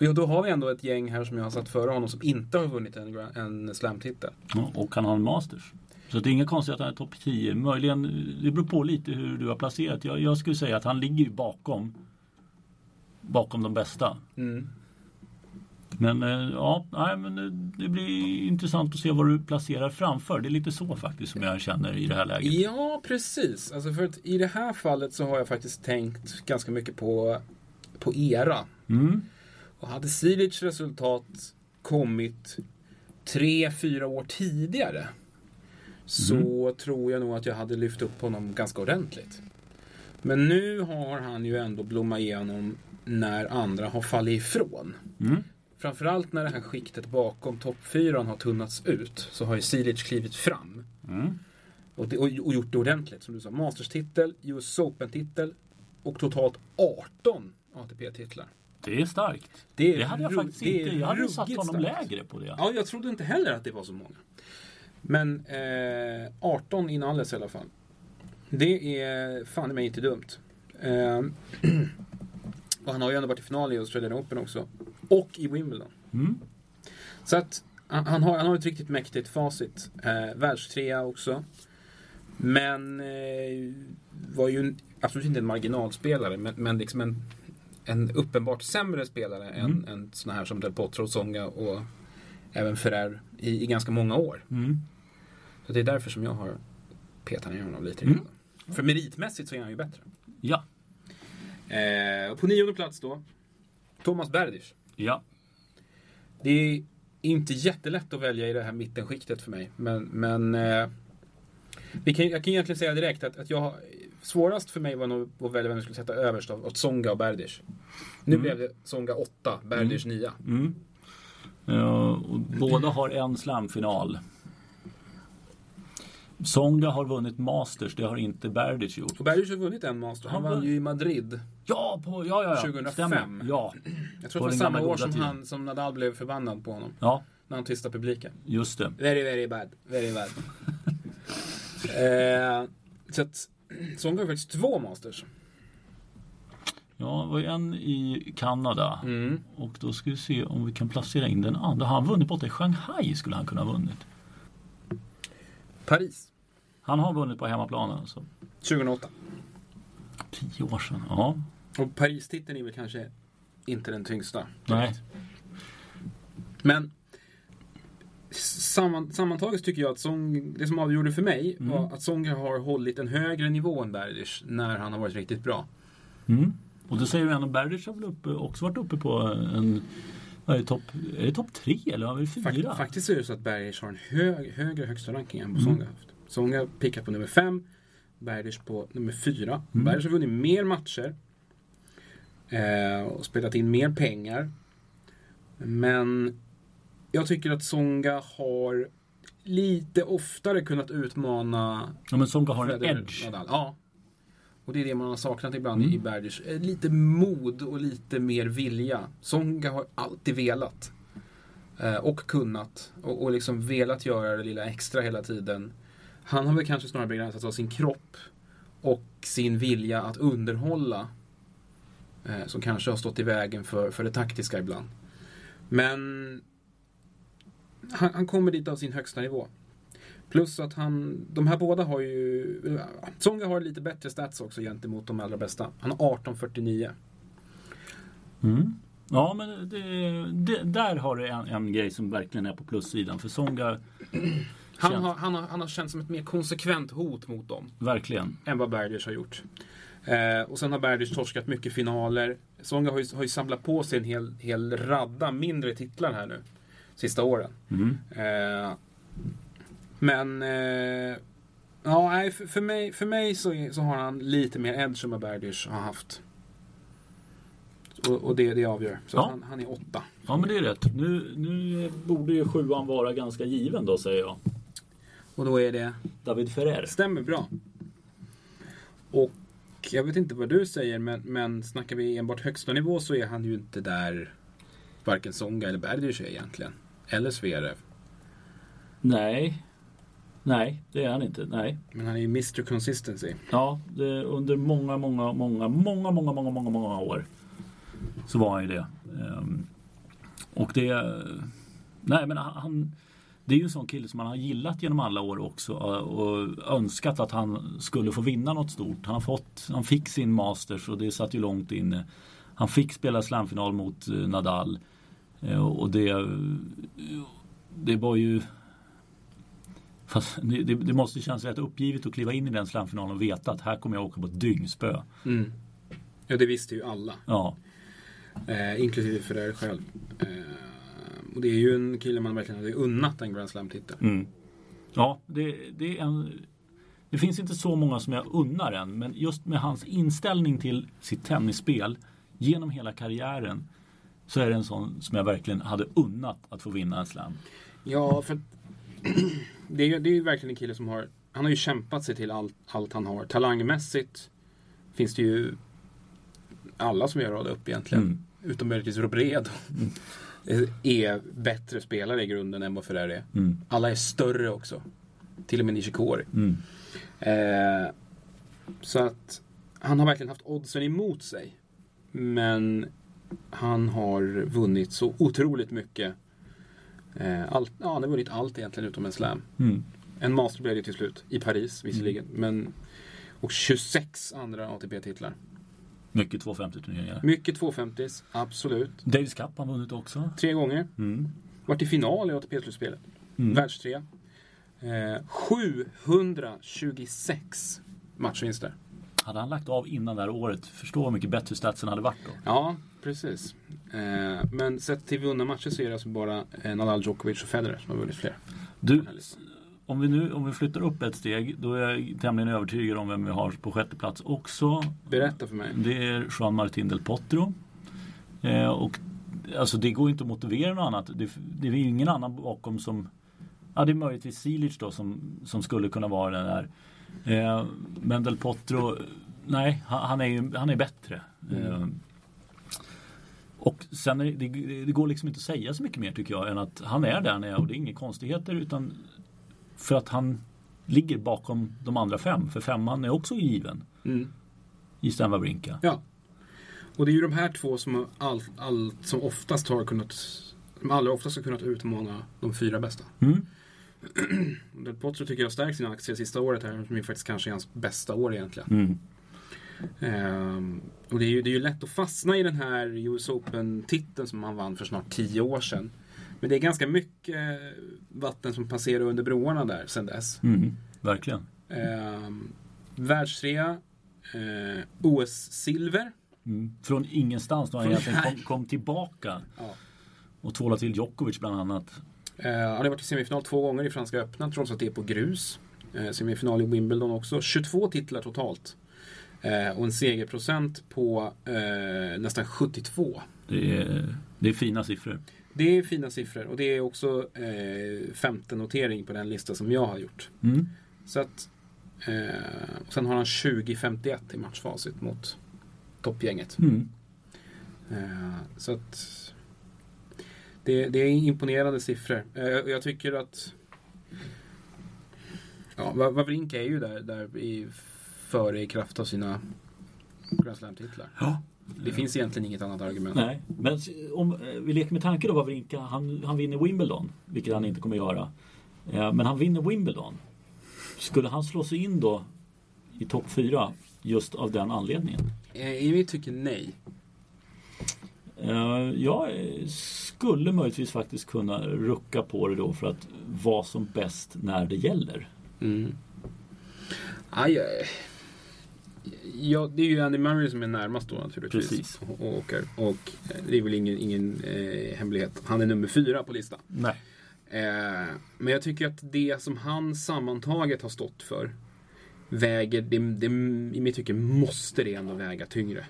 Och då har vi ändå ett gäng här som jag har satt före honom som inte har vunnit en, en slamtitel. Ja, och han har en Masters. Så det är inga konstigheter att han är topp 10. Möjligen, det beror på lite hur du har placerat. Jag, jag skulle säga att han ligger ju bakom bakom de bästa. Mm. Men eh, ja, nej, men det, det blir intressant att se vad du placerar framför. Det är lite så faktiskt som jag känner i det här läget. Ja, precis. Alltså för att I det här fallet så har jag faktiskt tänkt ganska mycket på, på era. Mm. Och hade Silic resultat kommit tre, fyra år tidigare så tror jag nog att jag hade lyft upp honom ganska ordentligt. Men nu har han ju ändå blommat igenom när andra har fallit ifrån. Mm. Framförallt när det här skiktet bakom toppfyran har tunnats ut så har ju Silic klivit fram. Mm. Och, det, och, och gjort det ordentligt. Som du sa, Masters-titel, US Open-titel och totalt 18 ATP-titlar. Det är starkt. Det är Det hade jag faktiskt inte. Jag hade satt honom starkt. lägre på det. Ja, jag trodde inte heller att det var så många. Men eh, 18 inalles i alla fall. Det är fan i mig inte dumt. Eh, [clears throat] och han har ju ändå varit i final i Australian Open också. Och i Wimbledon. Mm. Så att han, har, han har ett riktigt mäktigt facit. Eh, världstrea också. Men eh, var ju en, absolut inte en marginalspelare, men, men liksom en, en uppenbart sämre spelare än, Mm. än såna här som Del Potro och Songa och även Ferrer i, i ganska många år. Mm. Så det är därför som jag har petat ner honom lite. Mm. För meritmässigt så är han ju bättre. Ja. Eh, på nionde plats då, Thomas Berdych. Ja. Det är inte jättelätt att välja i det här mittenskiktet för mig. Men, men eh, vi kan, jag kan egentligen säga direkt att, att jag svårast för mig var nog att välja vem jag skulle sätta överst av, Tsonga och Berdych. Nu Mm. blev det Tsonga 8, Berdych 9. Mm. Ja, och båda har en slamfinal. Songa har vunnit Masters, det har inte Berdych gjort. Och Berdych har vunnit en master. Han Han vann- ju i Madrid. Ja, på, ja, ja, ja. 2005. Stämmer. Ja, Jag tror På det var samma år som, tiden. han, som Nadal blev förbannad på honom. ja, När han tystade publiken. just det. Very, very bad. Very bad. [laughs] eh, så att Tsonga har faktiskt två masters. Ja, det var en i Kanada. Mm. Och då ska vi se om vi kan placera in den andra. Har han vunnit borta i Shanghai skulle han kunna ha vunnit. Paris. Han har vunnit på hemmaplan alltså. 2008. Tio år sedan. Ja, Och Paris-titeln är väl kanske inte den tyngsta. nej. Men samman, sammantaget tycker jag att Song, det som avgjorde för mig Mm. var att Songa har hållit en högre nivå än Berdych när han har varit riktigt bra. Mm. Och då säger vi ändå Berdych har väl uppe, också varit uppe på en är det, topp är det topp tre eller har vi fyra? Fakt, faktiskt är det så att Berdych har en hög, högre högsta ranking än vad Mm. Songa haft. Songa pickar på nummer fem, Berdych på nummer fyra. Mm. Berdych har vunnit mer matcher och spelat in mer pengar. Men jag tycker att Songa har lite oftare kunnat utmana Ja, men Songa har en edge. Nadal. Ja. Och det är det man har saknat ibland Mm. i Berdych. Eh, Lite mod och lite mer vilja. Songa har alltid velat. Eh, och kunnat. Och, och liksom velat göra det lilla extra hela tiden. Han har väl kanske snarare begränsats av sin kropp. Och sin vilja att underhålla. Eh, som kanske har stått i vägen för, för det taktiska ibland. Men han, han kommer dit av sin högsta nivå. Plus att han, de här båda har ju, Tsonga har lite bättre stats också gentemot de allra bästa. Han har 1849. Mm. Ja, men det, det, där har du en, en grej som verkligen är på plussidan. För Songa, Han har, han, har, han har känts som ett mer konsekvent hot mot dem verkligen. än vad Berdych har gjort. Eh, och sen har Berdych torskat mycket finaler. Songa har ju, har ju samlat på sig en hel, hel radda mindre titlar här nu. Sista åren. Mm. Eh, men eh, ja, nej, för, för mig, för mig så, så har han lite mer edge än vad Berdych har haft. Och, och det, det avgör. Så Ja. han, han är åtta. Ja, men det är rätt. Nu, nu borde ju sjuan vara ganska given då, säger jag. Och då är det David Ferrer. Stämmer bra. Och jag vet inte vad du säger, men, men snackar vi enbart högsta nivå så är han ju inte där varken Songa eller Berdych är egentligen. Eller Zverev. Nej. Nej, det är han inte. Nej. Men han är ju Mr Consistency. Ja, det, under många, många, många, många, många, många, många, många år så var han ju det. Ehm, och det... Nej, men han... Det är ju en sån kille som man har gillat genom alla år också och önskat att han skulle få vinna något stort. Han, har fått, han fick sin Masters och det satt ju långt inne. Han fick spela slamfinal mot eh, Nadal. Eh, och det, det var ju Fast det, det, det, måste kännas rätt uppgivet att kliva in i den slamfinalen och veta att här kommer jag åka på ett dyngspö. Mm. Ja, det visste ju alla. Ja. Eh, inklusive Ferrer själv. Eh, och det är ju en kille man verkligen hade unnat en Grand Slam-titel. Mm. Ja, det, det, är en, det finns inte så många som jag unnar än. Men just med hans inställning till sitt tennisspel genom hela karriären så är det en sån som jag verkligen hade unnat att få vinna en slam. Ja, för [clears throat] det är, det är ju verkligen en kille som har Han har ju kämpat sig till allt, allt han har. Talangmässigt finns det ju alla som gör rada upp egentligen. Mm. Utom möjligtvis Robredo. Mm. Är bättre spelare i grunden än vad Ferrer är. Mm. Alla är större också. Till och med Nishikori. Mm. Eh, så att han har verkligen haft oddsen emot sig. Men han har vunnit så otroligt mycket Eh, allt, ja, han har vunnit allt egentligen utom en slam. Mm. En master blev det till slut, i Paris visserligen. Mm. Men, och 26 andra ATP-titlar. Mycket 250-turneringar. Mycket 250 absolut. Davis Cup har han vunnit också. Tre gånger. Mm. Varit i final i ATP-slutspelet. Mm. Världstrea. Eh, 726 matchvinster. Hade han lagt av innan det här året, förstå hur mycket bättre statsen hade varit då. Ja, precis. Eh, men sett till vunna matcher så är det alltså bara eh, Nadal, Djokovic och Federer som har vunnit fler. Du, om vi nu om vi flyttar upp ett steg, då är jag tämligen övertygad om vem vi har på sjätte plats också. Berätta för mig. Det är Juan Martin del Potro. Eh, och alltså det går inte att motivera något annat. Det, det är ju ingen annan bakom som Ja, det är möjligtvis Silic då som, som skulle kunna vara den där. Eh, men Del Potro, nej, han, är ju han är bättre. Mm. Eh, och sen är det, det, går liksom inte att säga så mycket mer tycker jag än att han är där han är och det är inga konstigheter utan för att han ligger bakom de andra fem. För femman är också given. Mm. I Stan Wawrinka. Ja. Och det är ju de här två som allt all, som oftast har kunnat som allra oftast har kunnat utmana de fyra bästa. Mm. [clears throat] Del Potro tycker jag har stärkt sina aktier sista året här, som är faktiskt kanske hans bästa år egentligen. Mm. Um, och det är, ju, det är ju lätt att fastna i den här US Open-titeln som han vann för snart tio år sedan. Men det är ganska mycket vatten som passerar under broarna där sedan dess. Mm, verkligen. Um, Världstrea, uh, OS-silver. Mm. Från ingenstans då han egentligen kom, kom tillbaka. Ja. Och tvålade till Djokovic bland annat. Uh, han har varit i semifinal två gånger i Franska öppna trots att det är på grus. Uh, semifinal i Wimbledon också. 22 titlar totalt. Eh, och en segerprocent på eh, nästan 72. Det är, det är fina siffror. Det är fina siffror och det är också eh, femte notering på den lista som jag har gjort. Mm. Så att, eh, sen har han 20-51 i matchfacit mot toppgänget. Mm. Eh, så att det, det, är imponerande siffror. Eh, jag tycker att Ja, Wawrinka är ju där, där i före i kraft av sina Grand Slam-titlar. Ja. Det finns egentligen inget annat argument. Nej, men om eh, vi leker med tanke då Wawrinka, han, han vinner Wimbledon, vilket han inte kommer göra. Eh, men han vinner Wimbledon. Skulle han slå sig in då i topp fyra just av den anledningen? Eh, I mitt tycke nej. Jag skulle möjligtvis faktiskt kunna rucka på det då för att vara som bäst när det gäller. Mm. Aj, Ja, det är ju Andy Murray som är närmast då naturligtvis. Precis. Och, och, och det är väl ingen, ingen eh, hemlighet. Han är nummer fyra på listan. Nej. Eh, men jag tycker att det som han sammantaget har stått för väger, det, det, i mitt tycke måste det ändå väga tyngre.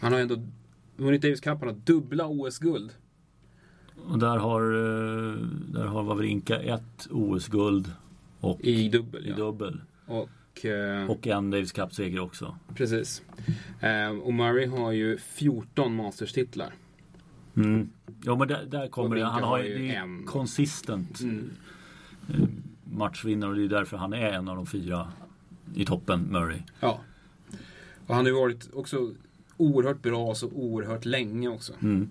Han har ändå vunnit Davis Cup, han har dubbla OS-guld. Och där har, eh, där har Wawrinka ett OS-guld. I dubbel. I ja. dubbel. Och Och, eh, Och en Davis Cup-seger också. precis. Eh, och Murray har ju 14 Masters-titlar. Mm. Ja men där, där kommer det. Han har har ju en. konsistent Mm. eh, matchvinnare och det är därför han är en av de fyra i toppen, Murray. Ja. Och han har ju varit också oerhört bra så oerhört länge också. Mm.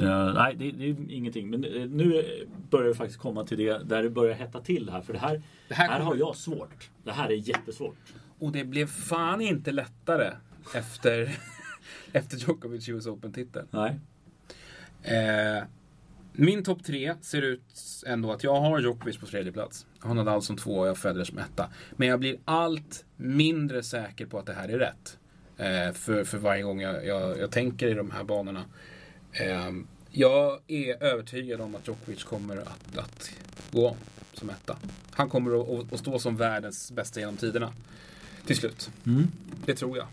Eh, nej, det, det är ingenting. Men eh, nu börjar det faktiskt komma till det där det börjar hetta till här. För det här, Det här här har jag svårt. Det här är jättesvårt. Och det blev fan inte lättare efter, [laughs] efter Djokovic US Open-titeln. Nej. Eh, min topp tre ser ut ändå att jag har Djokovic på tredje plats. Jag har Nadal som två och jag Federer som etta. Men jag blir allt mindre säker på att det här är rätt. Eh, för, för varje gång jag, jag, jag tänker i de här banorna. Eh, jag är övertygad om att Djokovic kommer att, att gå som etta. Han kommer att, att, att stå som världens bästa genom tiderna. Till slut. Mm. Det tror jag.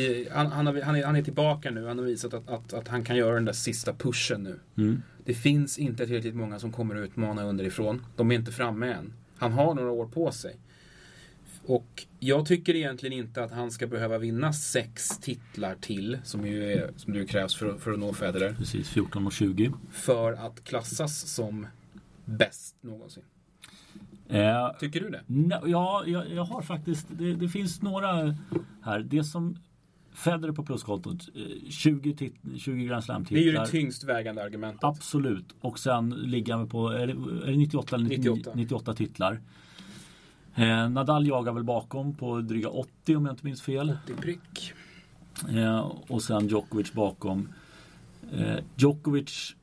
I, han, han, har, han, är, han är tillbaka nu. Han har visat att, att, att han kan göra den där sista pushen nu. Mm. Det finns inte tillräckligt många som kommer att utmana underifrån. De är inte framme än. Han har några år på sig. Och jag tycker egentligen inte att han ska behöva vinna sex titlar till, som ju är, som ju krävs för, för att nå Federer, Precis, 14 och 20. för att klassas som bäst någonsin. Eh, Tycker du det? Nej, Ja, jag, jag har faktiskt, det, det finns några här. Det som Federer på pluskontot, eh, 20, tit, 20 Grand Det är ju Slam-titlar. det tyngst vägande argumentet. Absolut. Och sen ligger han på, är det, är det 98 eller 99, 98. 98 titlar. Eh, Nadal jagar väl bakom på dryga 80 om jag inte minns fel. Det är prick. Eh, och sen Djokovic bakom. Eh, Djokovic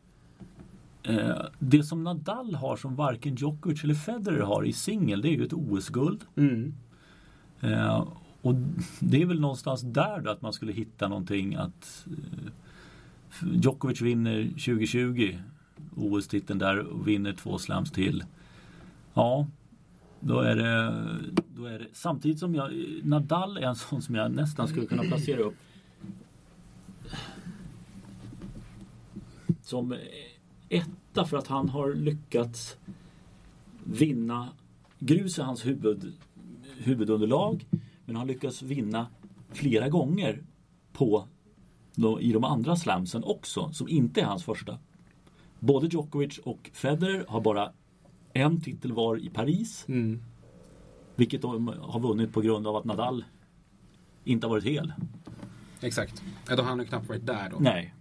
eh, Det som Nadal har som varken Djokovic eller Federer har i singel det är ju ett OS-guld. Mm. Eh, och det är väl någonstans där då att man skulle hitta någonting att eh, Djokovic vinner 2020 OS-titeln där och vinner två slams till. Ja, då är det, då är det samtidigt som jag Nadal är en sån som jag nästan skulle kunna placera upp som etta för att han har lyckats vinna grus är hans huvud, huvudunderlag men han lyckas vinna flera gånger på i de andra slamsen också som inte är hans första. Både Djokovic och Federer har bara en titel var i Paris Mm. vilket de har vunnit på grund av att Nadal inte har varit hel. Exakt. Ja, då har han ju knappt varit där då. Nej.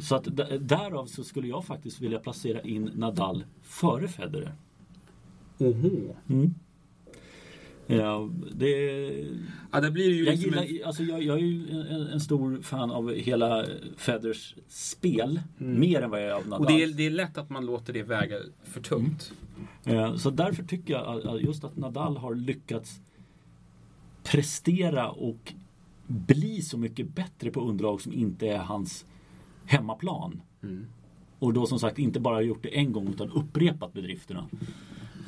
Så att därav så skulle jag faktiskt vilja placera in Nadal före Federer. Oho. Mm. Ja, det, Ja, det blir ju jag, liksom gillar, en... alltså jag, jag är ju en, en stor fan av hela Federers spel. Mer än vad jag är av Nadal. Och det är, det är lätt att man låter det väga för tungt. Eh, Så därför tycker jag just att Nadal har lyckats prestera och bli så mycket bättre på underlag som inte är hans hemmaplan. Mm. Och då som sagt inte bara gjort det en gång utan upprepat bedrifterna.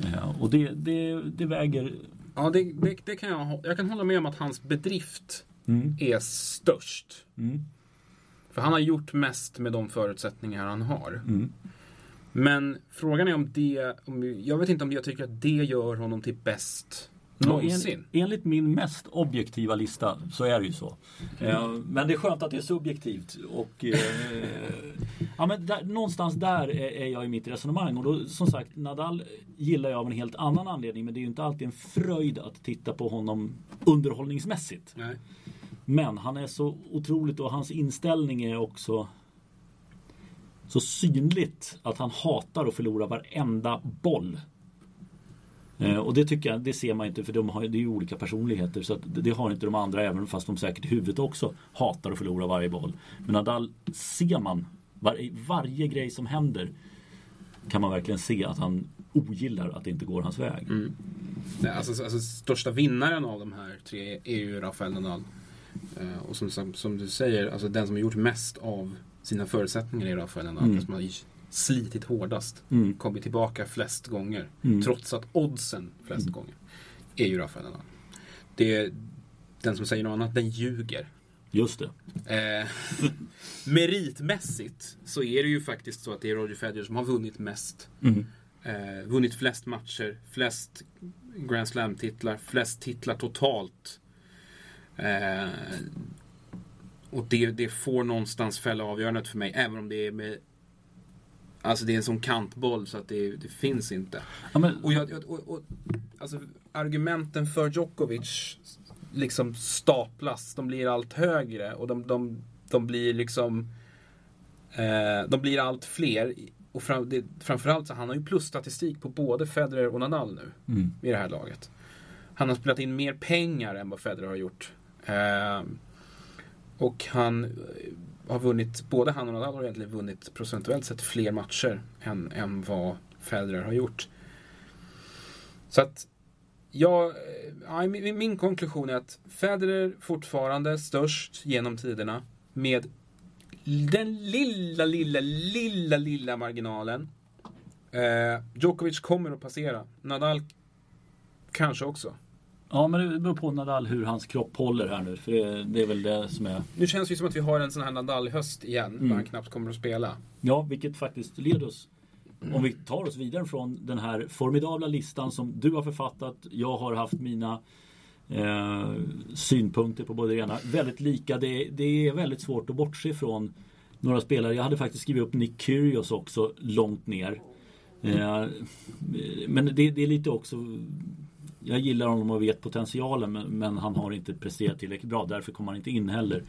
Eh, Och det, det, det väger... Ja, det, det, det kan jag Jag kan hålla med om att hans bedrift Mm, är störst. mm, För han har gjort mest med de förutsättningar han har. mm. Men frågan är om det... Om, jag vet inte om jag tycker att det gör honom till bäst någonsin. En, enligt min mest objektiva lista så är det ju så. Eh, men det är skönt att det är subjektivt. Och, eh, ja, men där, någonstans där är, är jag i mitt resonemang. Och då, som sagt, Nadal gillar jag av en helt annan anledning. Men det är ju inte alltid en fröjd att titta på honom underhållningsmässigt. Nej. Men han är så otroligt och hans inställning är också så synligt att han hatar att förlora varenda boll. Eh, och det tycker jag, det ser man inte för de har, det är ju olika personligheter så det, har inte de andra även fast de säkert i huvudet också hatar att förlora varje boll. Men Nadal ser man var, varje grej som händer kan man verkligen se att han ogillar att det inte går hans väg. Nej, alltså, alltså största vinnaren av de här tre är ju Rafael Nadal. Eh, och som, som, som du säger, alltså den som har gjort mest av sina förutsättningar är Rafael Nadal. Mm. Som har slitit hårdast. Mm. Kommit tillbaka flest gånger. Mm. Trots att oddsen flest gånger är ju Rafael Nadal. Det är, den som säger något annat, den ljuger. Just det. Eh, [laughs] meritmässigt så är det ju faktiskt så att det är Roger Federer som har vunnit mest. Mm. Eh, vunnit flest matcher, flest Grand Slam-titlar, flest titlar totalt. Eh, och det, det får någonstans fälla avgörandet för mig, även om det är med Alltså det är en sån kantboll så att det, det finns inte. Ja, men, Och, jag, och, och, alltså, argumenten för Djokovic liksom staplas. De blir allt högre och de, de, de blir liksom eh, De blir allt fler. Och fram, det, framförallt så han har ju plusstatistik på både Federer och Nadal nu mm. i det här laget. Han har spelat in mer pengar än vad Federer har gjort. Eh, och han har vunnit, både han och Nadal har egentligen vunnit procentuellt sett fler matcher än, än vad Federer har gjort. Så att ja, eh, min, min konklusion är att Federer fortfarande störst genom tiderna med den lilla, lilla, lilla, lilla marginalen. Eh, Djokovic kommer att passera. Nadal kanske också ja, men det beror på Nadal hur hans kropp håller här nu. För det, det är väl det som är... Nu känns det ju som att vi har en sån här Nadal-höst igen, Mm. där han knappt kommer att spela. Ja, vilket faktiskt leder oss om vi tar oss vidare från den här formidabla listan som du har författat. Jag har haft mina eh, synpunkter på både det ena. Väldigt lika. Det, det är väldigt svårt att bortse från några spelare. Jag hade faktiskt skrivit upp Nick Kyrgios också långt ner. Eh, men det, det är lite också jag gillar honom och vet potentialen men, men han har inte presterat tillräckligt bra. Därför kommer han inte in heller.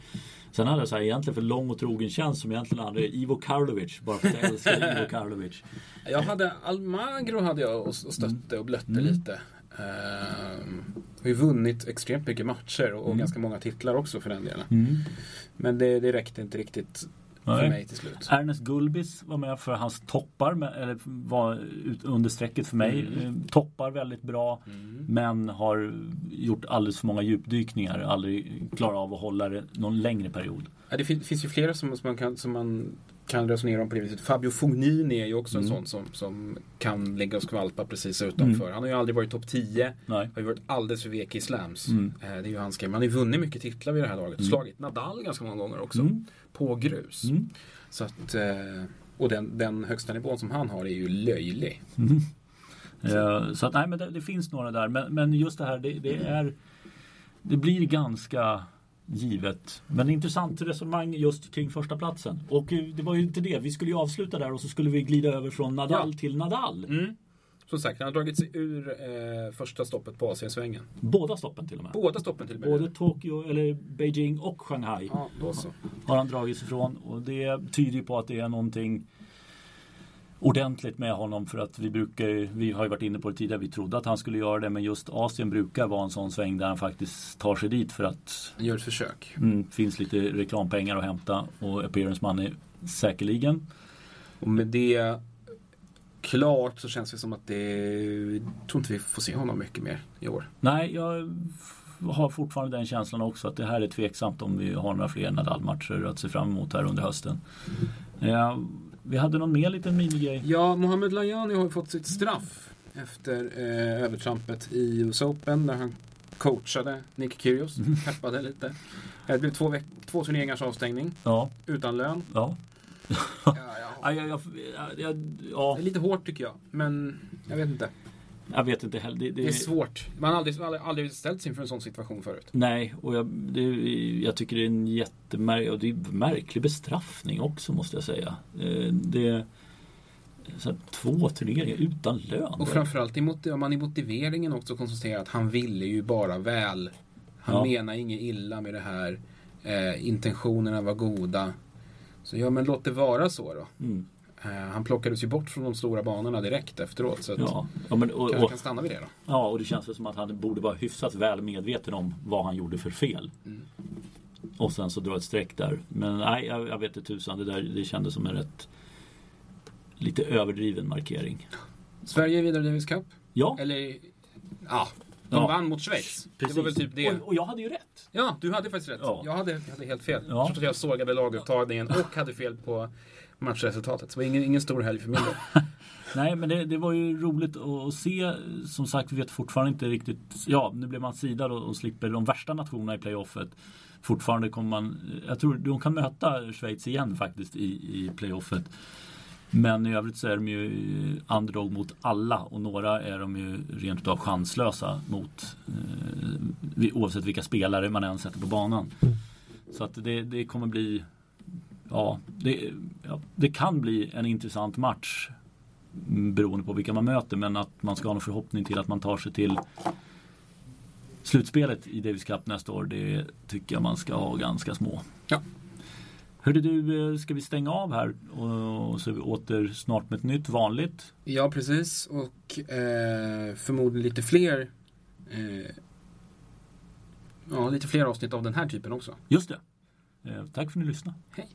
Sen hade jag så här, egentligen för lång och trogen tjänst som egentligen hade Ivo Karlovic. Bara för att jag älskar [laughs] Ivo Karlovic. Jag hade Almagro hade jag och, stötte och blötte Mm. lite. Ehm, har ju vunnit extremt mycket matcher och, och Mm. ganska många titlar också för den delen. Mm. Men det, det räckte inte riktigt för Nej. mig till slut. Ernest Gulbis var med för hans toppar, eller var under strecket för mig. Mm. Eh, Toppar väldigt bra, Mm. men har gjort alldeles för många djupdykningar. Aldrig klarat av att hålla det någon längre period. Ja, det fin- finns ju flera som, som, man kan, som man kan resonera om på det viset. Fabio Fognini är ju också en Mm. sån som, som kan ligga och skvalpa precis utanför. Mm. Han har ju aldrig varit topp 10. Nej. Har ju varit alldeles för vek i slams. Mm. Eh, Det är ju hans grej. Man har ju vunnit mycket titlar vid det här laget. Mm. Slagit Nadal ganska många gånger också. Mm. På grus. Mm. Så att, eh, och den, den högsta nivån som han har är ju löjlig. Mm. Eh, Så att nej men det, det finns några där. Men, men just det här det, det är Det blir ganska givet. Men intressant resonemang just kring första platsen. Och eh, det var ju inte det. Vi skulle ju avsluta där och så skulle vi glida över från Nadal Ja. till Nadal. Mm. Som sagt, han har dragit sig ur eh, första stoppet på Asiensvängen. Båda stoppen till och med. Båda stoppen till och med. Både Tokyo, eller Beijing och Shanghai Ja, då så. har han dragit sig ifrån. Och det tyder ju på att det är någonting ordentligt med honom för att vi brukar vi har ju varit inne på det tidigare, vi trodde att han skulle göra det men just Asien brukar vara en sån sväng där han faktiskt tar sig dit för att gör ett försök. mm, finns lite reklampengar att hämta och appearance money säkerligen. Och med det klart så känns det som att det... Jag tror inte vi får se honom mycket mer i år. Nej, jag har fortfarande den känslan också att det här är tveksamt om vi har några fler Nadal-matcher att se fram emot här under hösten. Eh, vi hade någon mer liten minigrej. Ja, Mohamed Lajani har fått sitt straff efter eh, övertrampet i US Open där han coachade Nick Kyrgios, [laughs] peppade lite. Eh, Det blev två, veck- två turneringars avstängning Ja, utan lön. ja. Ja, ja. [laughs] Ja, jag, jag, jag, ja, Det är lite hårt tycker jag, men jag vet inte. Jag vet inte heller. Det, det, Det är svårt. Man har aldrig, aldrig, aldrig ställts inför en sån situation förut. Nej, och jag, det, jag tycker det är en jättemärklig, och det är märklig bestraffning också måste jag säga. Eh, Det så här, två turneringar utan lön. Och framförallt om man i motiveringen också konstaterar att han ville ju bara väl. Han Ja. menar inget illa med det här. Eh, intentionerna var goda. Så ja, men låt det vara så då. Mm, han plockades ju bort från de stora banorna direkt efteråt. Så ja. Ja, men, och, kanske och, kan stanna vid det då. ja, och det känns väl som att han borde vara hyfsat väl medveten om vad han gjorde för fel. Mm. Och sen så dra ett streck där. Men nej, jag, jag vet inte tusan. Det, där, det kändes som en rätt lite överdriven markering. Sverige är vidare i Davis Cup. Ja, Eller, ja, de Ja. vann mot Schweiz. precis. Det var väl typ det. Och, och jag hade ju rätt. Ja, du hade faktiskt rätt. Ja. Jag hade, jag hade helt fel. Ja. Trots att jag sågade lagupptagningen och hade fel på matchresultatet. Så det var ingen, ingen stor helg för min del. [laughs] Nej men det, det var ju roligt att se. Som sagt vi vet fortfarande inte riktigt. Ja nu blev man sidad och, och slipper de värsta nationerna i playoffet. Fortfarande kommer man. Jag tror de kan möta Schweiz igen faktiskt i, i playoffet. Men i övrigt så är de ju underdog mot alla och några är de ju rent utav chanslösa mot eh, oavsett vilka spelare man än sätter på banan. Så att det, det kommer bli ja det, ja, det kan bli en intressant match beroende på vilka man möter men att man ska ha en förhoppning till att man tar sig till slutspelet i Davis Cup nästa år det tycker jag man ska ha ganska små. Ja. Hörde du, eh, ska vi stänga av här och så är vi åter snart med ett nytt vanligt? Ja, precis. Och eh, förmodligen lite fler eh, Ja, lite fler avsnitt av den här typen också. Just det. Eh, tack för att ni lyssnade. Hej.